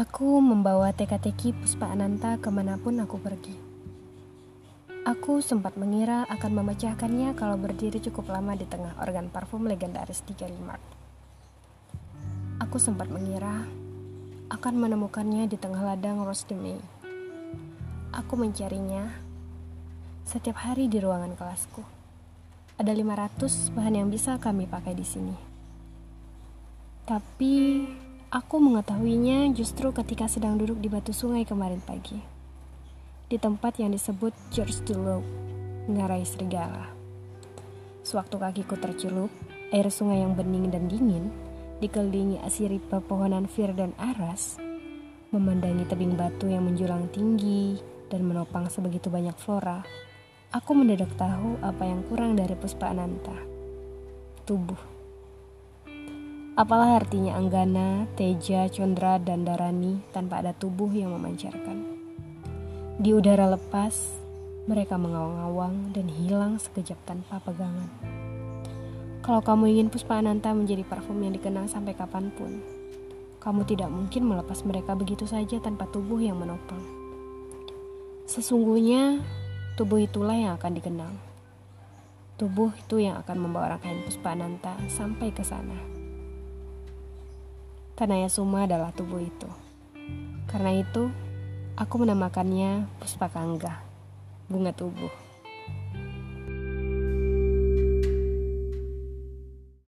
Aku membawa teka-teki Puspa Ananta ke mana pun aku pergi. Aku sempat mengira akan memecahkannya kalau berdiri cukup lama di tengah organ parfum legendaris di Galimark. Aku sempat mengira akan menemukannya di tengah ladang Rose de May. Aku mencarinya setiap hari di ruangan kelasku. Ada 500 bahan yang bisa kami pakai di sini. Tapi Aku mengetahuinya justru ketika sedang duduk di batu sungai kemarin pagi. Di tempat yang disebut the Low, ngarai serigala. Sewaktu kakiku tercelup, air sungai yang bening dan dingin, dikelilingi asiri pepohonan fir dan aras, memandangi tebing batu yang menjulang tinggi dan menopang sebegitu banyak flora, aku mendadak tahu apa yang kurang dari Puspa Ananta. Tubuh. Apalah artinya Anggana, Teja, Condra, dan Darani tanpa ada tubuh yang memancarkan. Di udara lepas, mereka mengawang-awang dan hilang sekejap tanpa pegangan. Kalau kamu ingin Puspa Ananta menjadi parfum yang dikenang sampai kapan pun, kamu tidak mungkin melepas mereka begitu saja tanpa tubuh yang menopang. Sesungguhnya, tubuh itulah yang akan dikenang. Tubuh itu yang akan membawa rangkaian Puspa Ananta sampai ke sana. Tanaya Suma adalah tubuh itu. Karena itu, aku menamakannya Puspakangga, bunga tubuh.